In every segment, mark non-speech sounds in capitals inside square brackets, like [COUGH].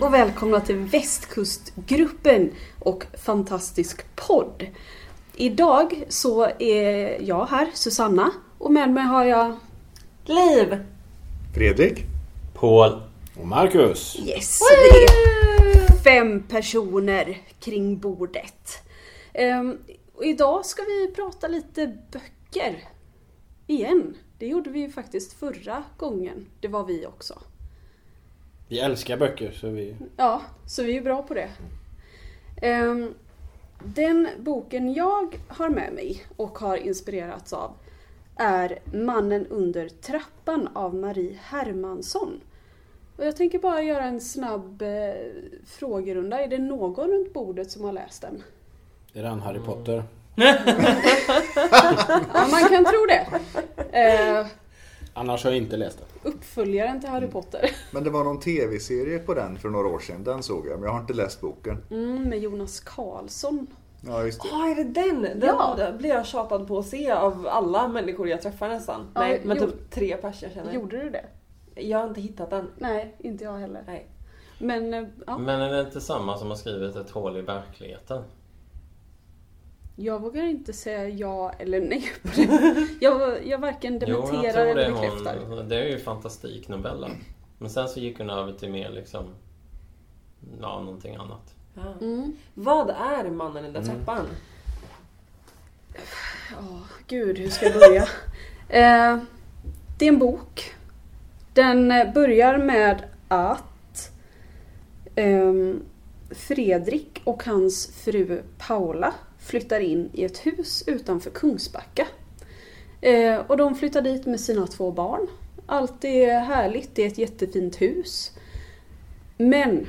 Och välkomna till Västkustgruppen och Fantastisk podd. Idag så är jag här, Susanna, och med mig har jag Liv! Fredrik. Paul. Och Marcus. Yes, vi är fem personer kring bordet. Ehm, och idag ska vi prata lite böcker. Igen. Det gjorde vi ju faktiskt förra gången. Det var vi också. Vi älskar böcker så vi... Ja, så vi är bra på det. Ehm, den boken jag har med mig och har inspirerats av är Mannen under trappan av Marie Hermansson. Och jag tänker bara göra en snabb eh, frågerunda. Är det någon runt bordet som har läst den? Är det han Harry Potter? [LAUGHS] Ja, man kan tro det. Eh, Annars har jag inte läst den. uppföljaren till Harry Potter. [LAUGHS] Men det var någon tv-serie på den för några år sedan. Den såg jag, men jag har inte läst boken. Mm, med Jonas Karlsson. Ja, just det. Ja, är det den? Den Ja. blir jag tjatad på att se av alla människor jag träffar nästan. Ja, Nej, men typ tre pers jag känner. Gjorde du det? Jag har inte hittat den. Nej, inte jag heller. Nej. Men, eh, ja. Men är det inte samma som har skrivit Ett hål i verkligheten? Jag vågar inte säga ja eller nej på det. Jag, jag varken dementerar eller är bekräftar. hon. Det är ju fantastiknovella. Men sen så gick hon över till mer liksom... Ja, någonting annat. Ja. Mm. Vad är mannen i den trappan? Ja, gud, hur ska jag börja? eh, det är en bok. Den eh, börjar med att ehm, Fredrik och hans fru Paula flyttar in i ett hus utanför Kungsbacka. Eh, och de flyttar dit med sina två barn. Allt är härligt, det är ett jättefint hus. Men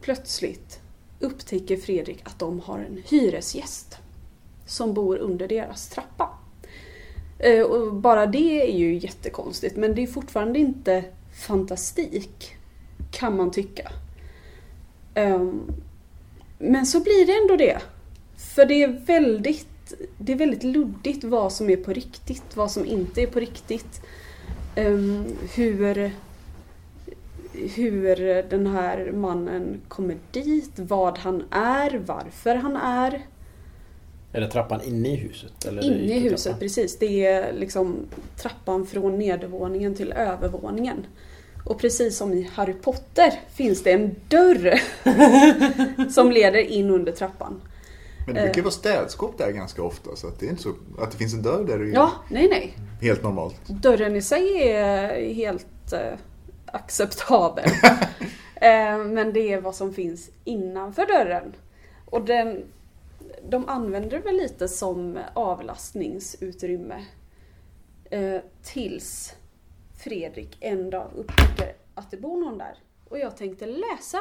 plötsligt upptäcker Fredrik att de har en hyresgäst som bor under deras trappa. Eh, Och bara det är ju jättekonstigt men det är fortfarande inte fantastik kan man tycka. Ehm, men så blir det ändå det. För det är väldigt, det är väldigt luddigt vad som är på riktigt, vad som inte är på riktigt. Ehm, Hur, hur den här mannen kommer dit, vad han är, varför han är. Är det trappan inne i huset? Eller Inne i huset, yttertrappan? precis. Det är liksom trappan från nedervåningen till övervåningen. Och precis som i Harry Potter finns det en dörr [LAUGHS] som leder in under trappan. Men det brukar ju vara städskåp där ganska ofta. Så att det är inte så... Att det finns en dörr där Ja, nej nej. helt normalt. Dörren i sig är helt eh, acceptabel. [LAUGHS] eh, men det är vad som finns innanför dörren. Och den, de använder väl lite som avlastningsutrymme. Eh, tills Fredrik en dag upptäcker att det bor någon där. Och jag tänkte läsa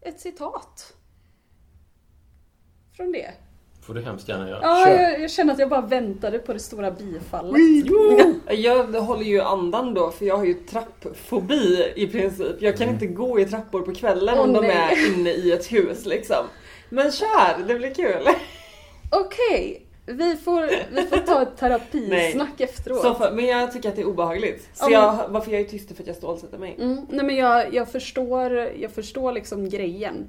ett citat. Från det. får du hemskt gärna göra. Ja, Kör. jag, jag känner att jag bara väntade på det stora bifallet. Jag håller ju andan då för jag har ju trappfobi i princip. Jag kan inte gå i trappor på kvällen Åh, om de nej. är inne i ett hus liksom. Men kör, det blir kul. [LAUGHS] Okej, vi, får, vi får ta ett terapisnack [LAUGHS] efteråt. Så för, men jag tycker att det är obehagligt. Så Ja, men- jag, varför jag är tyst är för att jag stålsätter mig. Mm, nej men jag, jag, förstår, jag förstår liksom grejen.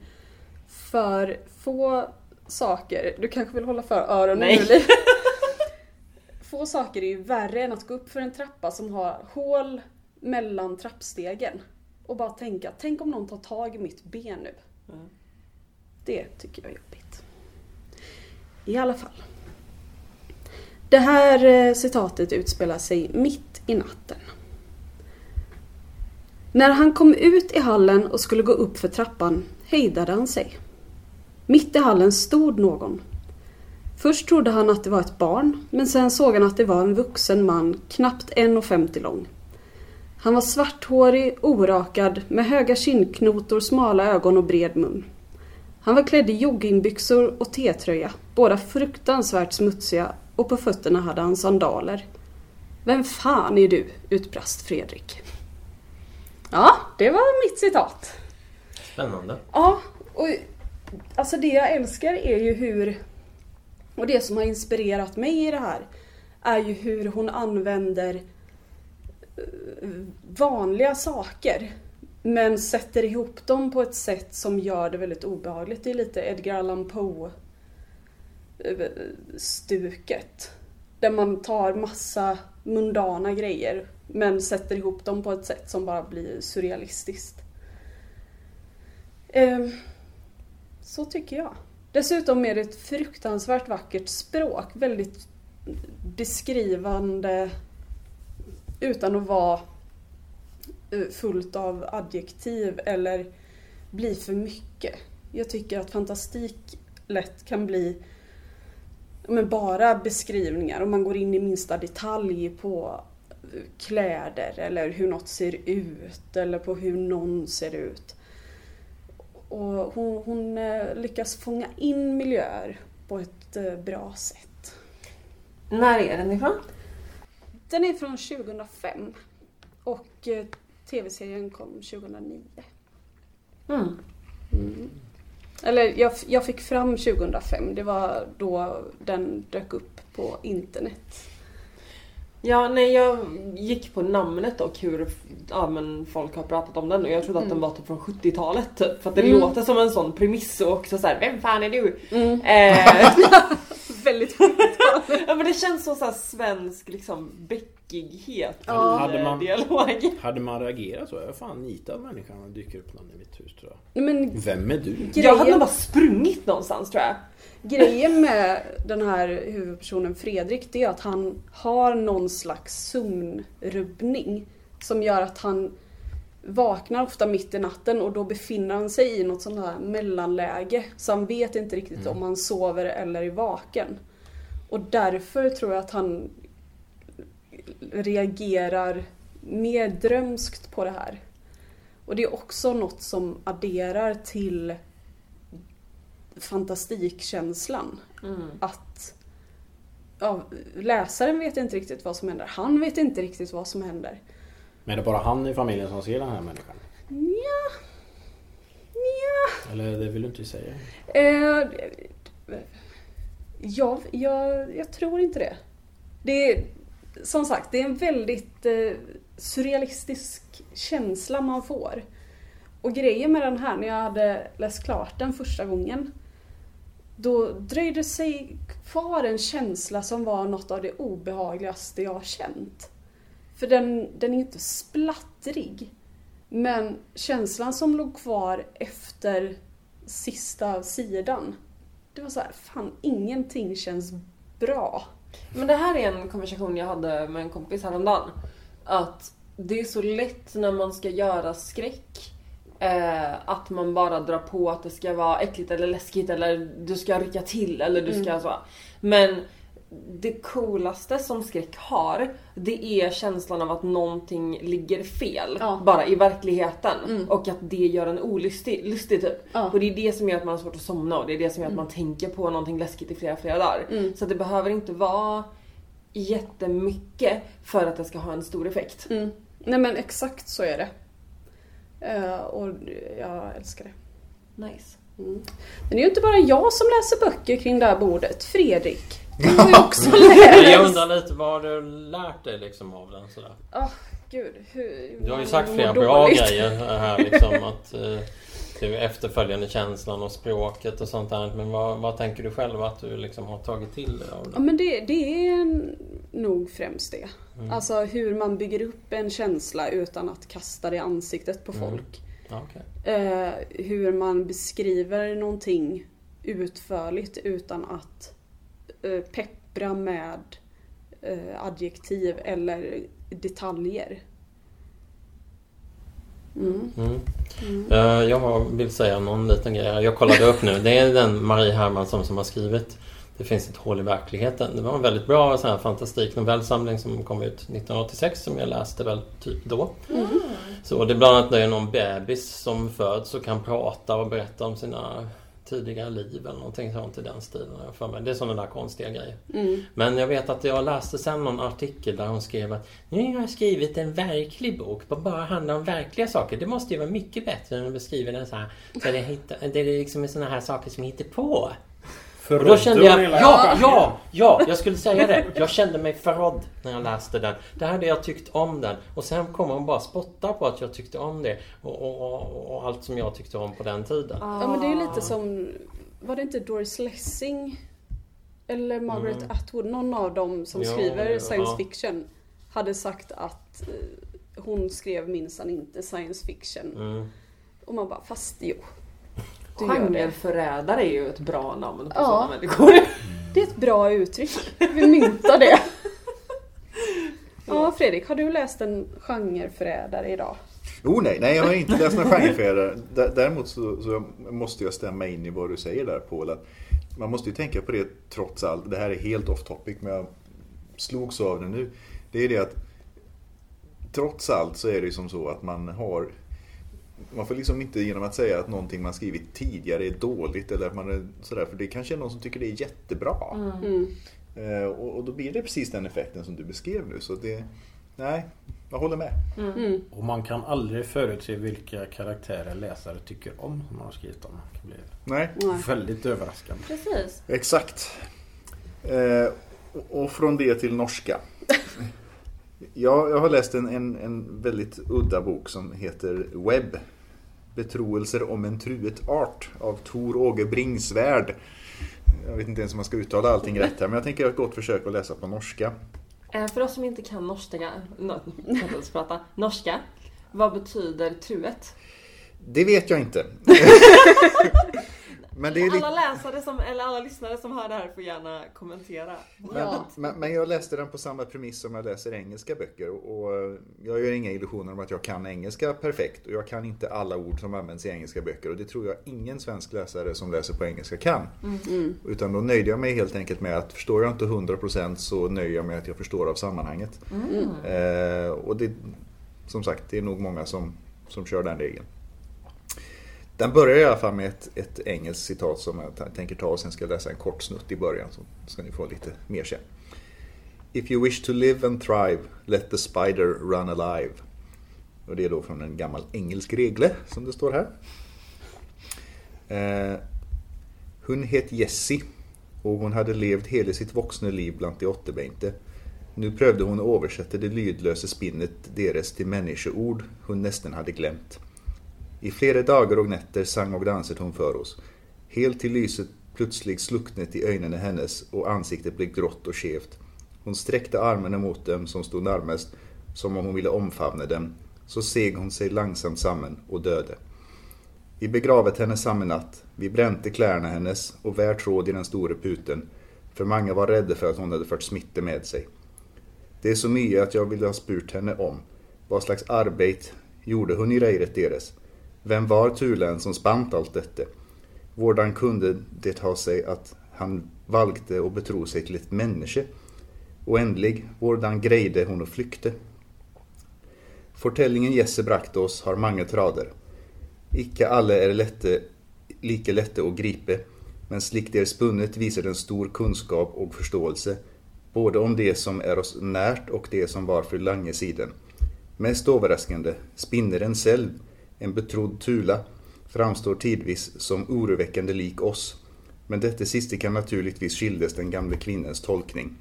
För få saker, du kanske vill hålla för öronen Nej. nu Liv. [LAUGHS] Få saker är ju värre än att gå upp för en trappa som har hål mellan trappstegen. Och bara tänka, tänk om någon tar tag i mitt ben nu. Mm. Det tycker jag är jobbigt. I alla fall. Det här eh, citatet utspelar sig mitt i natten. När han kom ut i hallen och skulle gå upp för trappan hejdade han sig. Mitt i hallen stod någon. Först trodde han att det var ett barn, men sen såg han att det var en vuxen man, knappt 1,50 lång. Han var svarthårig, orakad, med höga kindknotor, smala ögon och bred mun. Han var klädd i joggingbyxor och T-tröja, båda fruktansvärt smutsiga och på fötterna hade han sandaler. Vem fan är du? utbrast Fredrik. Ja, det var mitt citat. Spännande. Ja, och alltså det jag älskar är ju hur, och det som har inspirerat mig i det här, är ju hur hon använder eh, vanliga saker men sätter ihop dem på ett sätt som gör det väldigt obehagligt. Det är lite Edgar Allan Poe-stuket. Där man tar massa mundana grejer men sätter ihop dem på ett sätt som bara blir surrealistiskt. Ehm, så tycker jag. Dessutom är det ett fruktansvärt vackert språk. Väldigt beskrivande utan att vara eh, fullt av adjektiv eller bli för mycket. Jag tycker att fantastik lätt kan bli ja, men bara beskrivningar om man går in i minsta detalj på eh, kläder eller hur något ser ut eller på hur någon ser ut. Och hon, hon eh, lyckas fånga in miljöer på ett eh, bra sätt. När är den ifrån? Den är från 2005 och eh, tv-serien kom 2009. Mm. Eller jag, jag fick fram 2005, det var då den dök upp på internet. Ja, nej jag gick på namnet och hur ja, men folk har pratat om den och jag trodde att den var typ från 70-talet typ. För att det Mm. låter som en sån premiss och också såhär, vem fan är du? Mm. Eh, [LAUGHS] Väldigt ja men det känns som så svensk liksom bäckighet Ja. i Hade man- dialog. [LAUGHS] Hade man reagerat så? Jag är fan nitad människa när det dyker upp någon i mitt hus tror jag. Men Vem är du? Jag hade Grejen- nog bara sprungit någonstans tror jag. grejen med den här huvudpersonen Fredrik, det är att han har någon slags sömnrubbning som gör att han vaknar ofta mitt i natten och då befinner han sig i något sånt här mellanläge. Så han vet inte riktigt om han sover eller är vaken. Och därför tror jag att han reagerar mer drömskt på det här. Och det är också något som adderar till fantastikkänslan. Att ja, läsaren vet inte riktigt vad som händer. Han vet inte riktigt vad som händer. Men är det bara han i familjen som ser den här människan? Ja. Ja. Eller det vill du inte säga? Eh, ja, jag, jag tror inte det. Det är, som sagt, det är en väldigt eh, surrealistisk känsla man får. Och grejen med den här, när jag hade läst klart den första gången, då dröjde sig kvar en känsla som var något av det obehagligaste jag har känt. För den, den är inte splattrig. Men känslan som låg kvar efter sista sidan, det var så här, fan ingenting känns bra. Men det här är en konversation jag hade med en kompis häromdagen. Att det är så lätt när man ska göra skräck eh, att man bara drar på att det ska vara äckligt eller läskigt eller du ska rycka till eller du ska så. Men det coolaste som skräck har, det är känslan av att någonting ligger fel. Ja. Bara i verkligheten. Mm. Och att det gör en olustig lustig typ. Ja. Och det är det som gör att man har svårt att somna och det är det som gör att man tänker på någonting läskigt i flera, flera dagar. Mm. Så det behöver inte vara jättemycket för att det ska ha en stor effekt. Mm. Nej men exakt så är det. Eh, och jag älskar det. Nice. Men det är ju inte bara jag som läser böcker kring det här bordet. Fredrik, du [LAUGHS] har ju också läst. Jag undrar lite vad har du lärt dig liksom av den sådär? Åh, gud. Hur, Du har ju sagt flera bra [LAUGHS] grejer här liksom att eh, det är efterföljande känslan och språket och sånt där. Men vad, vad tänker du själv att du liksom har tagit till dig av Ja det? men det, det är nog främst det. Mm. Alltså hur man bygger upp en känsla utan att kasta det i ansiktet på Mm. folk. Ja, okej. Eh, hur man beskriver någonting utförligt utan att eh, peppra med eh, adjektiv eller detaljer. Mm. Mm. Eh, Jag vill säga någon liten grej. Jag kollade upp nu. Det är den Marie Hermansson som har skrivit Det finns ett hål i verkligheten. Det var en väldigt bra sån här fantastiknovellsamling som kom ut 1986 som jag läste väl typ då. Så det är bland annat det är någon bebis som föds och kan prata och berätta om sina tidigare liv eller någonting sånt i den stilen. för mig. Det är sådana där konstiga grejer. Mm. Men jag vet att jag läste sen någon artikel där hon skrev att nu har jag skrivit en verklig bok som bara handlar om verkliga saker. Det måste ju vara mycket bättre än att beskriva den så här där det, hittar, det liksom är sådana här saker som hittar på. Och då kände jag, ja, ja, ja, jag skulle säga det. Jag kände mig förrådd när jag läste den. Det hade jag tyckt om den. Och sen kommer hon bara spotta på att jag tyckte om det. Och, och, och, och allt som jag tyckte om på den tiden. Ja men det är ju lite som, var det inte Doris Lessing? Eller Margaret Mm. Atwood, någon av dem som Ja, skriver ja. science fiction hade sagt att eh, hon skrev minsann inte science fiction. Mm. Och man bara, fast jo. Det. Genreförrädare är ju ett bra namn på Ja. sådana människor. [LAUGHS] Det är ett bra uttryck. Vi myntar det. [LAUGHS] Ja Fredrik, har du läst en genreförrädare idag? Oh nej, nej jag har inte läst några genrefärger. Dä- Däremot så, så måste jag stämma in i vad du säger där Paul. Att man måste ju tänka på det trots allt. Det här är helt off topic men jag slogs av det nu. Det är det att trots allt så är det ju som så att man har man får liksom inte genom att säga att någonting man skrivit tidigare är dåligt eller att man är sådär, för det kanske är någon som tycker det är jättebra. Mm. Eh, och, och då blir det precis den effekten som du beskrev nu. Så det, nej, jag håller med. Mm. Och man kan aldrig förutse vilka karaktärer läsare tycker om som man har skrivit om. Det kan bli Nej. Väldigt överraskande. Precis. Exakt. Eh, och- och från det till norska. Jag, jag har läst en, en, en väldigt udda bok som heter Webb. Betroelser om en truet art av Tor Åge Bringsvärd. Jag vet inte ens om man ska uttala allting rätt här men jag tänker göra ett gott försök att läsa på norska. Eh, För oss som inte kan norska, [LAUGHS] no, prata, norska. Vad betyder truet? Det vet jag inte. [LAUGHS] men det är lite... Alla läsare som, eller alla lyssnare som hör det här får gärna kommentera. Men, men, men jag läste den på samma premiss som jag läser engelska böcker. Och, jag gör inga illusioner om att jag kan engelska perfekt. Och jag kan inte alla ord som används i engelska böcker. Och det tror jag ingen svensk läsare som läser på engelska kan. Utan då nöjde jag mig helt enkelt med att förstår jag inte 100% så nöjer jag mig att jag förstår av sammanhanget. Eh, och det, som sagt, det är nog många som, som kör den regeln. Den börjar i alla fall med ett, ett engelskt citat som jag tänker ta och sen ska jag läsa en kort snutt i början så ska ni få lite mer sen. If you wish to live and thrive, let the spider run alive. Och det är då från en gammal engelsk regle som det står här. Eh, hon het Jessie och hon hade levt hela sitt vuxna liv bland de åttebeinte. Nu prövde hon att översätta det lydlösa spinnet deras till människoord hon nästan hade glömt. I flera dagar och nätter sang och dansade hon för oss. Helt till lyset plötsligt slucknet i ögonen hennes och ansiktet blev grått och skevt. Hon sträckte armarna mot dem som stod närmast, som om hon ville omfamna dem. Så seg hon sig långsamt samman och döde. Vi begravet henne samma natt. Vi bränte kläderna hennes och vär tråd i den stora puten, för många var rädda för att hon hade fört smitta med sig. Det är så mycket att jag ville ha spurt henne om. Vad slags arbete gjorde hon i rejret deras? Vem var Tulen som spant allt detta? Hvordan kunde det ha sig att han valgte och betro sig till ett människa? Och ändlig, hvordan greide hon att flykte? Fortellingen Jesse brakt oss har många trader. Icke alle är lette, lika lätta att gripe, men slikt det är spunnet visar den stor kunskap och förståelse, både om det som är oss närt och det som var för länge siden. Mest överraskande, spinneren själv, en betrodd Tula, framstår tidvis som oroväckande lik oss, men detta sista kan naturligtvis skildes den gamle kvinnans tolkning.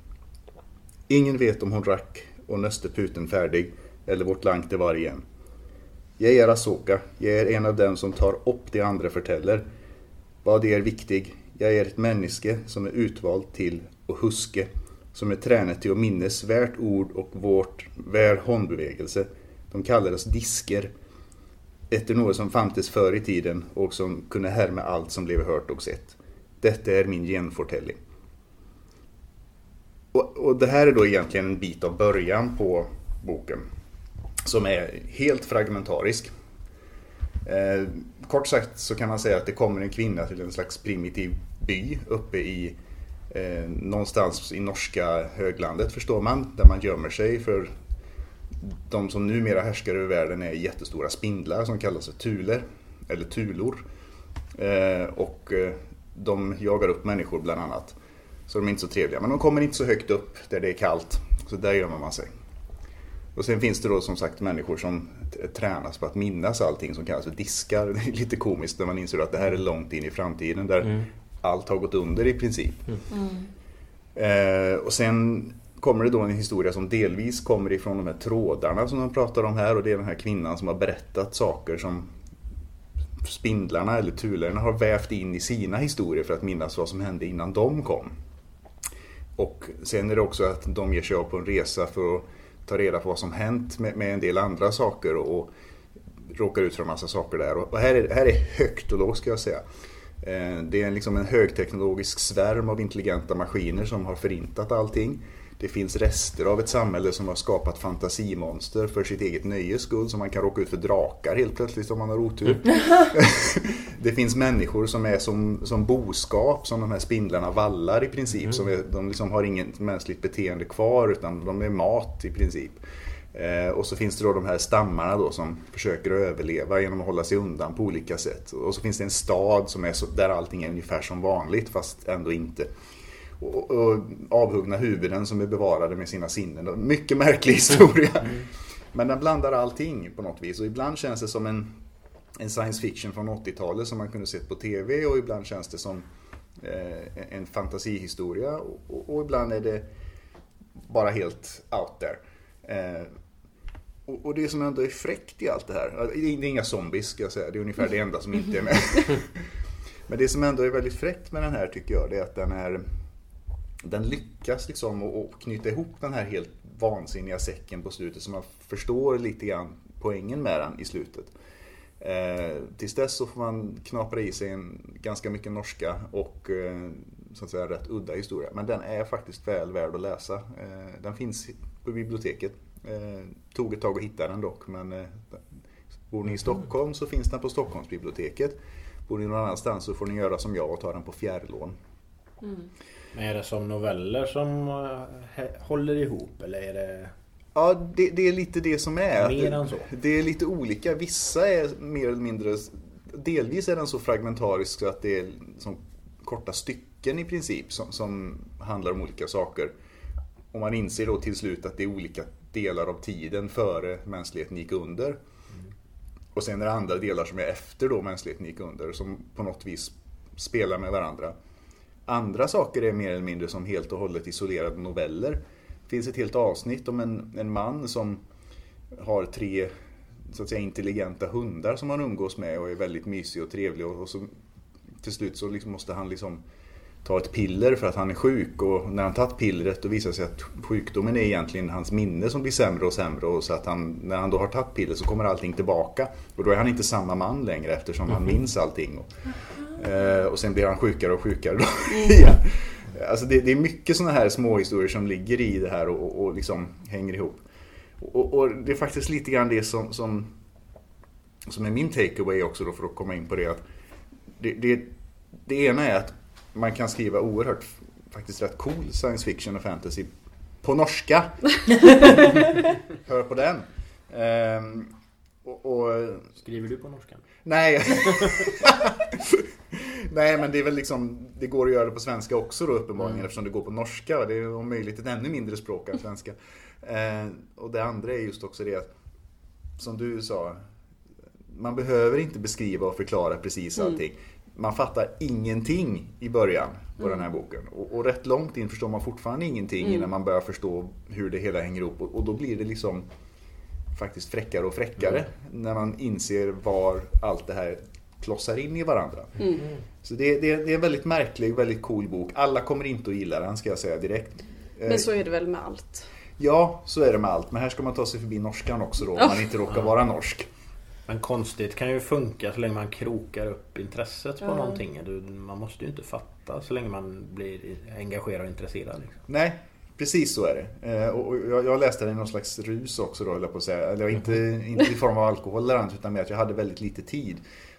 Ingen vet om hon rack och nöste puten färdig, eller vårt langt det var igen. Jag är Asoka, jag är en av dem som tar upp det andra förtäller. Vad det är viktig, jag är ett människa som är utvald till och huske, som är tränat till att minnes värt ord och vårt vär håndbevegelse. De kallar oss disker, efter något som fanns förr i tiden och som kunde härma allt som blev hört och sett. Detta är min genfortelling. Och, och det här är då egentligen en bit av början på boken. Som är helt fragmentarisk. Eh, kort sagt så kan man säga att det kommer en kvinna till en slags primitiv by uppe i eh, någonstans i norska höglandet förstår man. Där man gömmer sig för de som numera härskar över världen är jättestora spindlar som kallas för tuler. Eller tulor. Eh, och eh, de jagar upp människor bland annat. Så de är inte så trevliga. Men de kommer inte så högt upp där det är kallt. Så där gömmer man sig. Och sen finns det då som sagt människor som tränas på att minnas allting som kallas för diskar. [LAUGHS] Det är lite komiskt när man inser att det här är långt in i framtiden där allt har gått under i princip. Eh, och sen kommer det då en historia som delvis kommer ifrån de här trådarna som de pratar om här och det är den här kvinnan som har berättat saker som spindlarna eller tulorna har vävt in i sina historier för att minnas vad som hände innan de kom. Och sen är det också att de ger sig av på en resa för att ta reda på vad som hänt med, med en del andra saker och, och råkar ut för en massa saker där. Och, här, är, här är högt och lågt ska jag säga. Eh, det är liksom en högteknologisk svärm av intelligenta maskiner som har förintat allting. Det finns rester av ett samhälle som har skapat fantasimonster för sitt eget nöjes skull. Så man kan råka ut för drakar helt plötsligt om man har otur. [LAUGHS] det finns människor som är som, som boskap, som de här spindlarna vallar i princip. Som är, de liksom har inget mänskligt beteende kvar utan de är mat i princip. Eh, och så finns det då de här stammarna då som försöker överleva genom att hålla sig undan på olika sätt. Och så finns det en stad som är så, där allting är ungefär som vanligt fast ändå inte. Och, och avhuggna huvuden som är bevarade med sina sinnen. Mycket märklig [LAUGHS] historia. Men den blandar allting på något vis och ibland känns det som en, en science fiction från 80-talet som man kunde sett på TV och ibland känns det som eh, en fantasihistoria och, och, och ibland är det bara helt out there. Eh, och, och det som ändå är fräckt i allt det här, det är inga zombies ska jag säga, det är ungefär det enda som [LAUGHS] inte är med. [LAUGHS] Men det som ändå är väldigt fräckt med den här tycker jag, det är att den är den lyckas liksom att att knyta ihop den här helt vansinniga säcken på slutet så man förstår lite grann poängen med den i slutet. Eh, tills dess så får man knapra i sig en ganska mycket norska och eh, så att säga rätt udda historia. Men den är faktiskt väl värd att läsa. Eh, den finns på biblioteket. Eh, tog ett tag att hitta den dock men eh, bor ni i Stockholm så finns den på Stockholmsbiblioteket. Bor ni någon annanstans så får ni göra som jag och ta den på fjärrlån. Men är det som noveller som eh, håller ihop eller är det... Ja, det, det är lite det som är. Mer än så. Det är lite olika. Vissa är mer eller mindre... Delvis är den så fragmentarisk så att det är som korta stycken i princip som, som handlar om olika saker. Och man inser då till slut att det är olika delar av tiden före mänskligheten gick under. Och sen är det andra delar som är efter då mänskligheten gick under som på något vis spelar med varandra. Andra saker är mer eller mindre som helt och hållet isolerade noveller. Det finns ett helt avsnitt om en, en man som har tre så att säga, intelligenta hundar som han umgås med och är väldigt mysig och trevlig. Och, och så, till slut så liksom måste han liksom ta ett piller för att han är sjuk och när han tagit pillret då visar det sig att sjukdomen är egentligen hans minne som blir sämre och sämre och så att han, när han då har tagit piller så kommer allting tillbaka och då är han inte samma man längre eftersom han minns allting. Och, eh, och sen blir han sjukare och sjukare då [LAUGHS] igen. Alltså det, det är mycket sådana här små historier som ligger i det här och, och, och liksom hänger ihop. Och, och det är faktiskt lite grann det som, som, som är min takeaway också då för att komma in på det. Att det, det, det ena är att man kan skriva oerhört, faktiskt rätt cool science fiction och fantasy på norska. [LAUGHS] Hör på den. Ehm, och, och, Skriver du på norska? nej. [LAUGHS] nej men det är väl liksom, det går att göra det på svenska också då uppenbarligen eftersom det går på norska. Det är om möjligt ett ännu mindre språk än svenska. Eh, och det andra är just också det att, som du sa, man behöver inte beskriva och förklara precis allting. Man fattar ingenting i början på den här boken. Och, och rätt långt in förstår man fortfarande ingenting innan man börjar förstå hur det hela hänger ihop. Och, och då blir det liksom faktiskt fräckare och fräckare när man inser var allt det här klossar in i varandra. Så det, det, det är en väldigt märklig, väldigt cool bok. Alla kommer inte att gilla den ska jag säga direkt. Eh, Men så är det väl med allt. Ja, så är det med allt. Men här ska man ta sig förbi norskan också då, om man inte råkar vara norsk. Men konstigt kan ju funka så länge man krokar upp intresset på någonting. Du, man måste ju inte fatta så länge man blir engagerad och intresserad. Liksom. Nej, precis så är det. Eh, och jag, läste den i någon slags rus också då, höll jag på att säga. Eller inte, inte i form av alkohol eller annat, utan med att jag hade väldigt lite tid.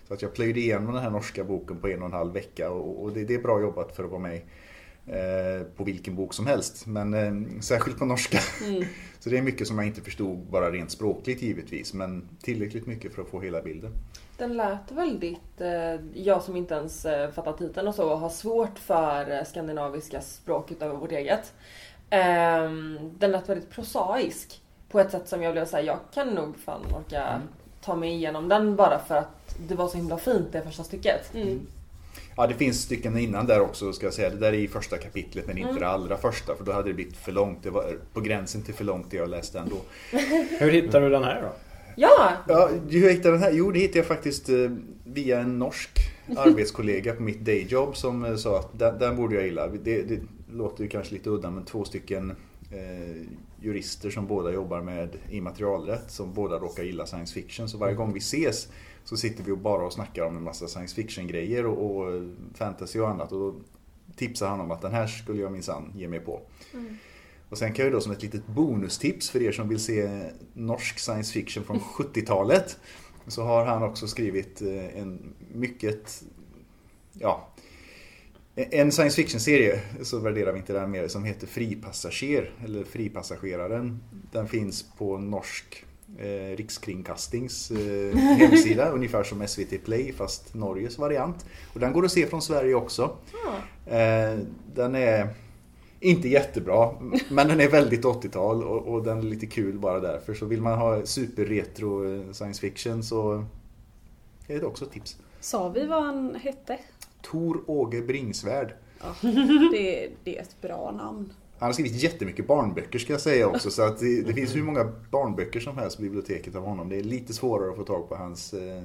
Så att jag plöjde igenom den här norska boken på en och en halv vecka och, det, det är bra jobbat för att vara mig. eh, på vilken bok som helst. Men eh, särskilt på norska. Så det är mycket som jag inte förstod bara rent språkligt givetvis. Men tillräckligt mycket för att få hela bilden. Den lät väldigt, eh, jag som inte ens eh, fattar titeln och så, har svårt för eh, skandinaviska språk utöver vårt eget. Ehm, den lät väldigt prosaisk. På ett sätt som jag blev säga, jag kan nog fan orka ta mig igenom den bara för att det var så himla fint det första stycket. Ja, det finns stycken innan där också ska jag säga. Det där är i första kapitlet men inte det allra första för då hade det blivit för långt. Det var på gränsen till för långt det jag läste ändå. [LAUGHS] Hur hittar du den här då? Ja! Ja, hur hittade den här? Jo, det hittade jag faktiskt eh, via en norsk [LAUGHS] arbetskollega på mitt dayjob som eh, sa att den, den borde jag gilla. Det, det låter ju kanske lite udda men två stycken eh, jurister som båda jobbar med immaterialrätt som båda råkar gilla science fiction. Så varje gång vi ses så sitter vi och bara och snackar om en massa science fiction grejer och, och fantasy och annat. Och då tipsar han om att den här skulle jag minsann ge mig på. Och sen kan jag då som ett litet bonustips för er som vill se norsk science fiction från [LAUGHS] 70-talet så har han också skrivit eh, en mycket, ja, en science fiction-serie, så värderar vi inte den mer, som heter Fripassager, eller Fripassageraren. Den finns på norsk eh, rikskringkastings eh, hemsida, [LAUGHS] ungefär som SVT Play fast Norges variant. Och den går att se från Sverige också. Eh, den är inte jättebra, men den är väldigt 80-tal och, och den är lite kul bara därför. Så vill man ha superretro eh, science fiction så är det också ett tips. Sa vi vad han hette? Tor Åge Bringsvärd. Det, det är ett bra namn. Han har skrivit jättemycket barnböcker ska jag säga också. Så att det, det finns hur många barnböcker som helst på biblioteket av honom. Det är lite svårare att få tag på hans eh,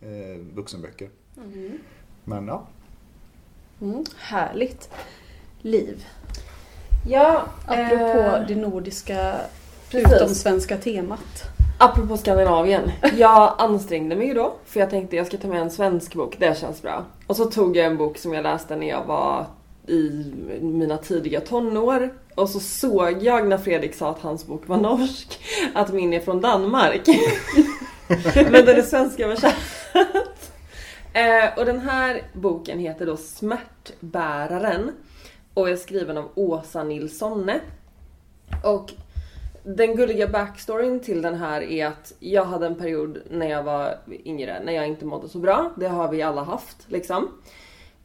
eh, vuxenböcker. Men ja, Mm, härligt. Liv. Ja, Apropå eh, det nordiska utomsvenska temat. Apropå Skandinavien. Jag ansträngde mig ju då för jag tänkte jag ska ta med en svensk bok, det känns bra. Och så tog jag en bok som jag läste när jag var i mina tidiga tonår. Och så såg jag när Fredrik sa att hans bok var norsk, att min är från Danmark. [LAUGHS] Men den är svenska eh, Och den här boken heter då Smärtbäraren och är skriven av Åsa Nilssonne. Och den gulliga backstoryn till den här är att jag hade en period när jag var yngre, när jag inte mådde så bra. Det har vi alla haft liksom.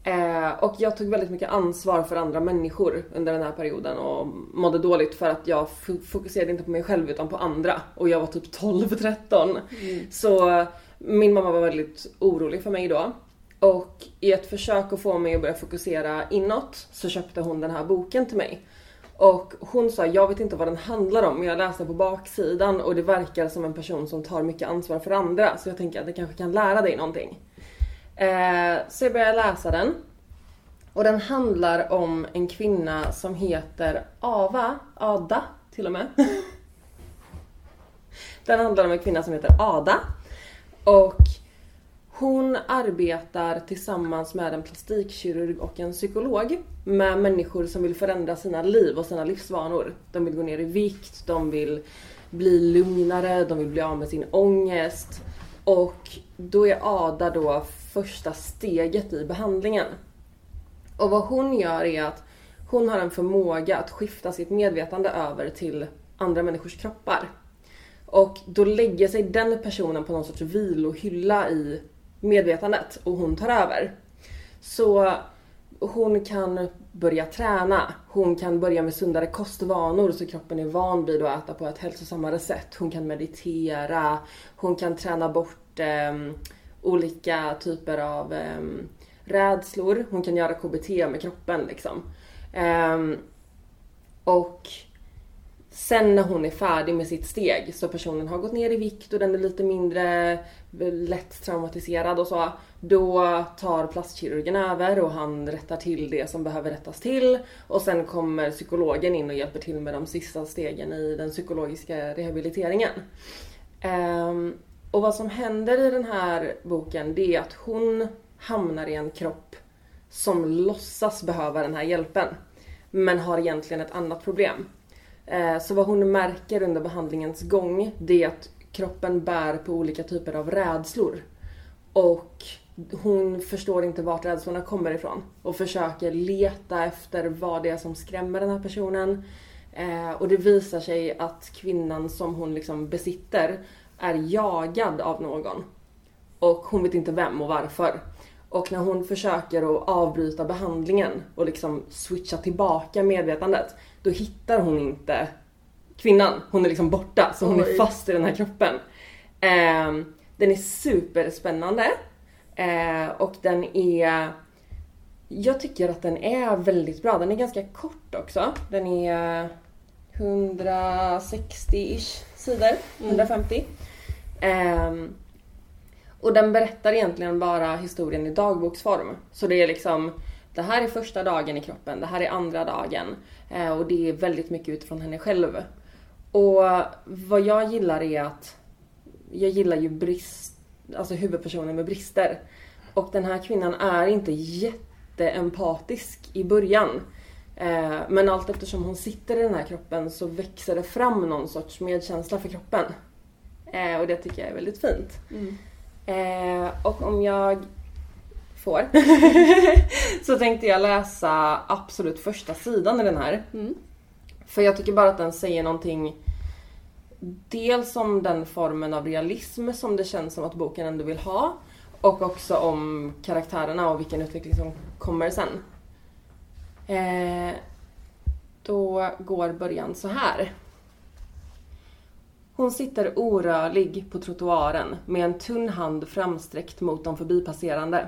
Eh, och jag tog väldigt mycket ansvar för andra människor under den här perioden och mådde dåligt för att jag fokuserade inte på mig själv utan på andra. Och jag var typ 12-13. Så min mamma var väldigt orolig för mig då. Och i ett försök att få mig att börja fokusera inåt så köpte hon den här boken till mig. Och hon sa, jag vet inte vad den handlar om men jag läste på baksidan och det verkar som en person som tar mycket ansvar för andra. Så jag tänker att det kanske kan lära dig någonting. Eh, så jag började läsa den. Och den handlar om en kvinna som heter Ava, Ada till och med. [LAUGHS] Den handlar om en kvinna som heter Ada. Och hon arbetar tillsammans med en plastikkirurg och en psykolog med människor som vill förändra sina liv och sina livsvanor. De vill gå ner i vikt, de vill bli lugnare, de vill bli av med sin ångest. Och då är Ada då första steget i behandlingen. Och vad hon gör är att hon har en förmåga att skifta sitt medvetande över till andra människors kroppar. Och då lägger sig den personen på någon sorts vilohylla i medvetandet och hon tar över. Så hon kan börja träna, hon kan börja med sundare kostvanor så kroppen är van vid att äta på ett hälsosammare sätt. Hon kan meditera, hon kan träna bort eh, olika typer av eh, rädslor, hon kan göra KBT med kroppen liksom. Ehm, och Sen när hon är färdig med sitt steg så personen har gått ner i vikt och den är lite mindre eh, lätt traumatiserad och så. Då tar plastkirurgen över och han rättar till det som behöver rättas till. Och sen kommer psykologen in och hjälper till med de sista stegen i den psykologiska rehabiliteringen. Ehm, och vad som händer i den här boken det är att hon hamnar i en kropp som låtsas behöva den här hjälpen. Men har egentligen ett annat problem. Eh, så vad hon märker under behandlingens gång det är att kroppen bär på olika typer av rädslor. Och hon förstår inte vart rädslorna kommer ifrån och försöker leta efter vad det är som skrämmer den här personen. Eh, och det visar sig att kvinnan som hon liksom besitter är jagad av någon. Och hon vet inte vem och varför. Och när hon försöker att avbryta behandlingen och liksom switcha tillbaka medvetandet, då hittar hon inte kvinnan. Hon är liksom borta, så hon är Oj. fast i den här kroppen. Eh, den är superspännande. Eh, och den är... Jag tycker att den är väldigt bra. Den är ganska kort också. Den är 160-ish sidor. 150. Um, ehm, och den berättar egentligen bara historien i dagboksform. Så det är liksom det här är första dagen i kroppen, det här är andra dagen. Eh, och det är väldigt mycket utifrån henne själv. Och vad jag gillar är att jag gillar ju brist, alltså huvudpersonen med brister. Och den här kvinnan är inte jätteempatisk i början. Eh, men allt eftersom hon sitter i den här kroppen så växer det fram någon sorts medkänsla för kroppen. Eh, och det tycker jag är väldigt fint. Eh, och om jag får [LAUGHS] så tänkte jag läsa absolut första sidan i den här. För jag tycker bara att den säger någonting Dels om den formen av realism som det känns som att boken ändå vill ha. Och också om karaktärerna och vilken utveckling som kommer sen. Eh, då går början så här. Hon sitter orörlig på trottoaren med en tunn hand framsträckt mot de förbipasserande.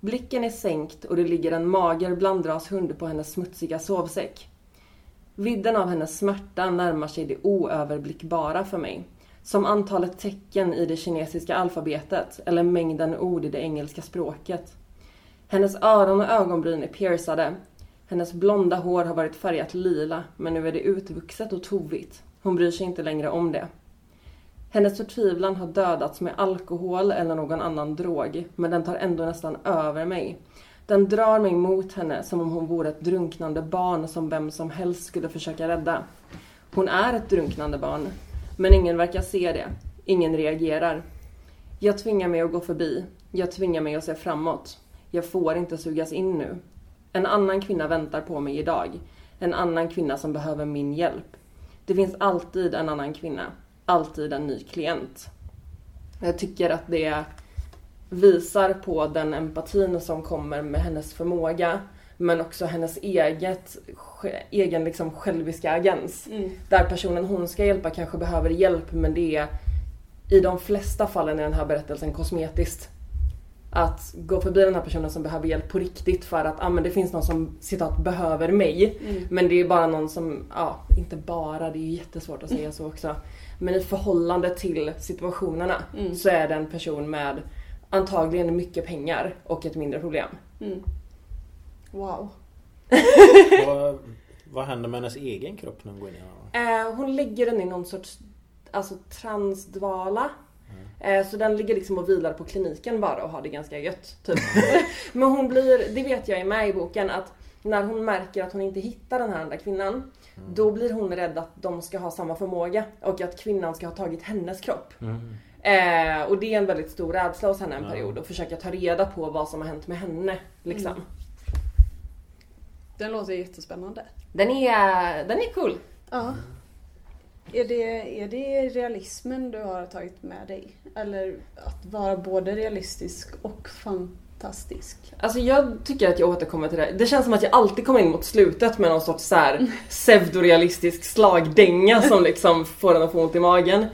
Blicken är sänkt och det ligger en mager blandrashund på hennes smutsiga sovsäck. Vidden av hennes smärta närmar sig det oöverblickbara för mig. Som antalet tecken i det kinesiska alfabetet eller mängden ord i det engelska språket. Hennes öron och ögonbryn är piercade. Hennes blonda hår har varit färgat lila, men nu är det utvuxet och tovigt. Hon bryr sig inte längre om det. Hennes förtvivlan har dödats med alkohol eller någon annan drog, men den tar ändå nästan över mig. Den drar mig mot henne som om hon vore ett drunknande barn som vem som helst skulle försöka rädda. Hon är ett drunknande barn, men ingen verkar se det. Ingen reagerar. Jag tvingar mig att gå förbi. Jag tvingar mig att se framåt. Jag får inte sugas in nu. En annan kvinna väntar på mig idag. En annan kvinna som behöver min hjälp. Det finns alltid en annan kvinna. Alltid en ny klient. Jag tycker att det visar på den empatin som kommer med hennes förmåga. Men också hennes eget, egen liksom själviska agens. Där personen hon ska hjälpa kanske behöver hjälp men det är i de flesta fallen i den här berättelsen kosmetiskt. Att gå förbi den här personen som behöver hjälp på riktigt för att ah, men det finns någon som citat behöver mig. Men det är bara någon som, ja inte bara, det är ju jättesvårt att säga så också. Men i förhållande till situationerna så är det en person med antagligen mycket pengar och ett mindre problem. Wow. [LAUGHS] vad, vad händer med hennes egen kropp när hon går in i? Eh, hon lägger den i någon sorts alltså, transdvala. Eh, så den ligger liksom och vilar på kliniken bara och har det ganska gött. Typ. [LAUGHS] Men hon blir, det vet jag är med i boken, att när hon märker att hon inte hittar den här andra kvinnan då blir hon rädd att de ska ha samma förmåga och att kvinnan ska ha tagit hennes kropp. Eh, och det är en väldigt stor rädsla hos henne en period och försöka ta reda på vad som har hänt med henne. Liksom. Den låter jättespännande. Den, är, den är cool. Ja. Är det, är det realismen du har tagit med dig? Eller att vara både realistisk och fantastisk? Alltså jag tycker att jag återkommer till det. Det känns som att jag alltid kommer in mot slutet med någon sorts så här [LAUGHS] pseudorealistisk slagdänga som liksom får en att få ont i magen.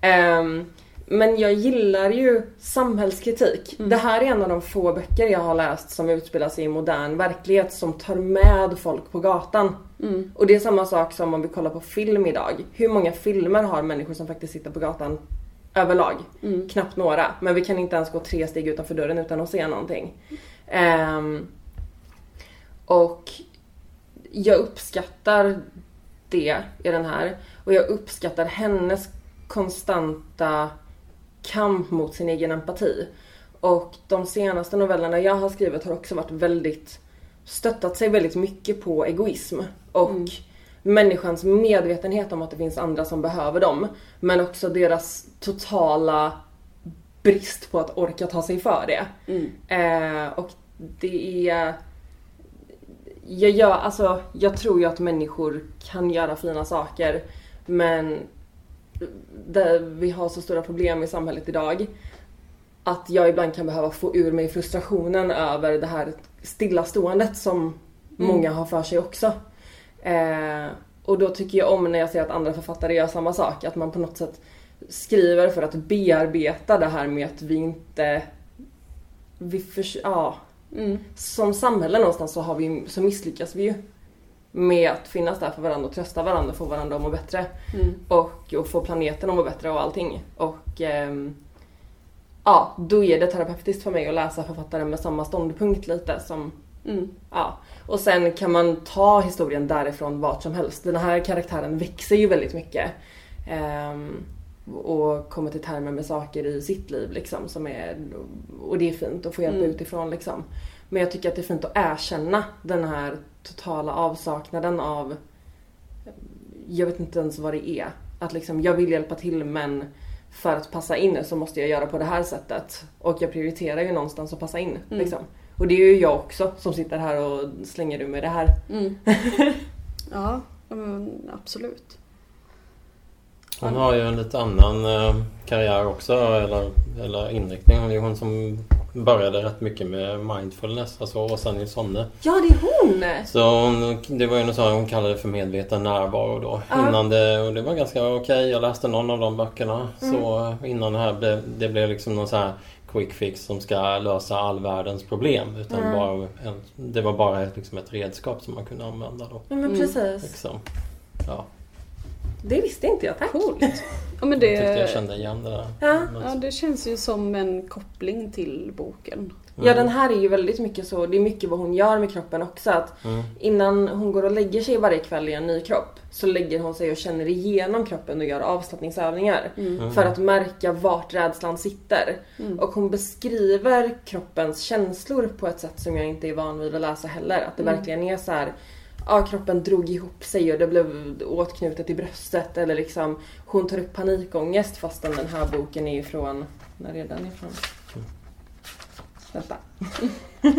Ehm, men jag gillar ju samhällskritik. Det här är en av de få böcker jag har läst som utspelar sig i modern verklighet som tar med folk på gatan. Och det är samma sak som om vi kollar på film idag. Hur många filmer har människor som faktiskt sitter på gatan överlag? Knappt några. Men vi kan inte ens gå tre steg utanför dörren utan att se någonting. Ehm, och jag uppskattar det i den här. Och jag uppskattar hennes konstanta kamp mot sin egen empati. Och de senaste novellerna jag har skrivit har också varit väldigt stöttat sig väldigt mycket på egoism och människans medvetenhet om att det finns andra som behöver dem. Men också deras totala brist på att orka ta sig för det. Mm. Eh, och det är... Jag, gör, alltså, jag tror ju att människor kan göra fina saker men vi har så stora problem i samhället idag att jag ibland kan behöva få ur mig frustrationen över det här stillaståendet som många har för sig också. Eh, och då tycker jag om när jag ser att andra författare gör samma sak, att man på något sätt skriver för att bearbeta det här med att vi inte... Vi förs- ja, Mm. som samhälle någonstans så, har vi, så misslyckas vi ju med att finnas där för varandra och trösta varandra, få varandra att må bättre. Mm. Och, och få planeten att må bättre och allting. Och ehm, ja, då är det terapeutiskt för mig att läsa författare med samma ståndpunkt lite som Mm. Ja, och sen kan man ta historien därifrån vart som helst. Den här karaktären växer ju väldigt mycket. Ehm, och kommer till termer med saker i sitt liv liksom som är... Och det är fint att få hjälp Mm. utifrån liksom. Men jag tycker att det är fint att erkänna den här totala avsaknaden av... Jag vet inte ens vad det är. Att liksom, jag vill hjälpa till men för att passa in så måste jag göra på det här sättet. Och jag prioriterar ju någonstans att passa in. Mm. Liksom. Och det är ju jag också som sitter här och slänger ur mig det här. Mm. [LAUGHS] ja, absolut. Hon har ju en lite annan eh, karriär också, eller, eller inriktning. Hon är ju hon som började rätt mycket med mindfulness, alltså Åsa Nilssonne. Ja, det är hon! Så hon, det var ju något sånt hon kallade för medveten närvaro då. Ja. Innan det, och det var ganska okej. Jag läste någon av de böckerna. Mm. Så innan det här blev, det blev liksom någon så här quick fix som ska lösa all världens problem. Utan Mm. bara en, det var bara ett, liksom ett redskap som man kunde använda då. Ja, men Mm. precis. Liksom. Ja, Det visste inte jag, tack. Coolt. Ja, men jag tyckte jag det, kände igen det där. Ja. ja, det känns ju som en koppling till boken. Ja, den här är ju väldigt mycket så. Det är mycket vad hon gör med kroppen också. Att Mm. innan hon går och lägger sig varje kväll i en ny kropp så lägger hon sig och känner igenom kroppen och gör avslappningsövningar. För att märka vart rädslan sitter. Och hon beskriver kroppens känslor på ett sätt som jag inte är van vid att läsa heller. Att det verkligen är så här. Ja, kroppen drog ihop sig och det blev åtknutet i bröstet. Eller liksom, hon tar upp panikångest fastän den här boken är ifrån... När är den ifrån? Vänta. [LAUGHS]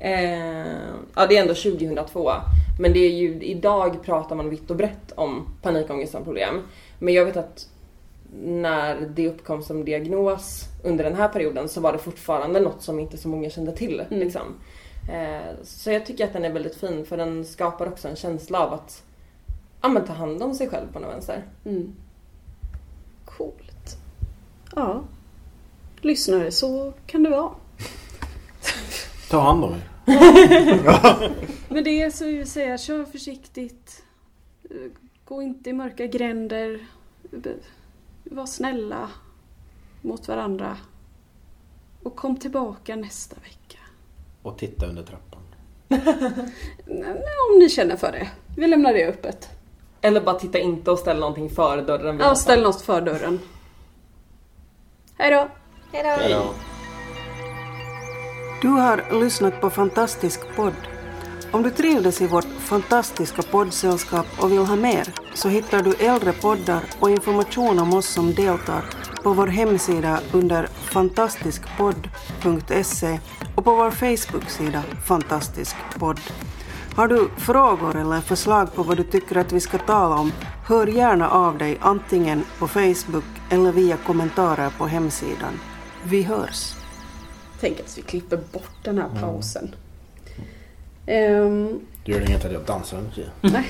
eh, ja, det är ändå 2002. Men det är ju, idag pratar man vitt och brett om panikångest som problem. Men jag vet att när det uppkom som diagnos under den här perioden så var det fortfarande något som inte så många kände till. Mm. Liksom. Eh, så jag tycker att den är väldigt fin för den skapar också en känsla av att ja, men ta hand om sig själv på något vänster. Mm. Coolt. Ja. Lyssnare, så kan det vara. [LAUGHS] Ta hand om er. [LAUGHS] Men det så vill vi säga, kör försiktigt. Gå inte i mörka gränder. Var snälla mot varandra. Och kom tillbaka nästa vecka. Och titta under trappan. [LAUGHS] Om ni känner för det. Vi lämnar det öppet. Eller bara titta inte och ställ någonting för dörren. Ja, ställ något för dörren. Hej då! Hej då. Du har lyssnat på Fantastisk podd. Om du trivdes i vårt fantastiska poddsällskap och vill ha mer så hittar du äldre poddar och information om oss som deltar på vår hemsida under fantastiskpodd.se och på vår Facebook-sida Fantastisk podd. Har du frågor eller förslag på vad du tycker att vi ska tala om, hör gärna av dig antingen på Facebook eller via kommentarer på hemsidan. Vi hörs! Tänk att vi klipper bort den här pausen. Ehm, Det gör inget att jag dansar nej,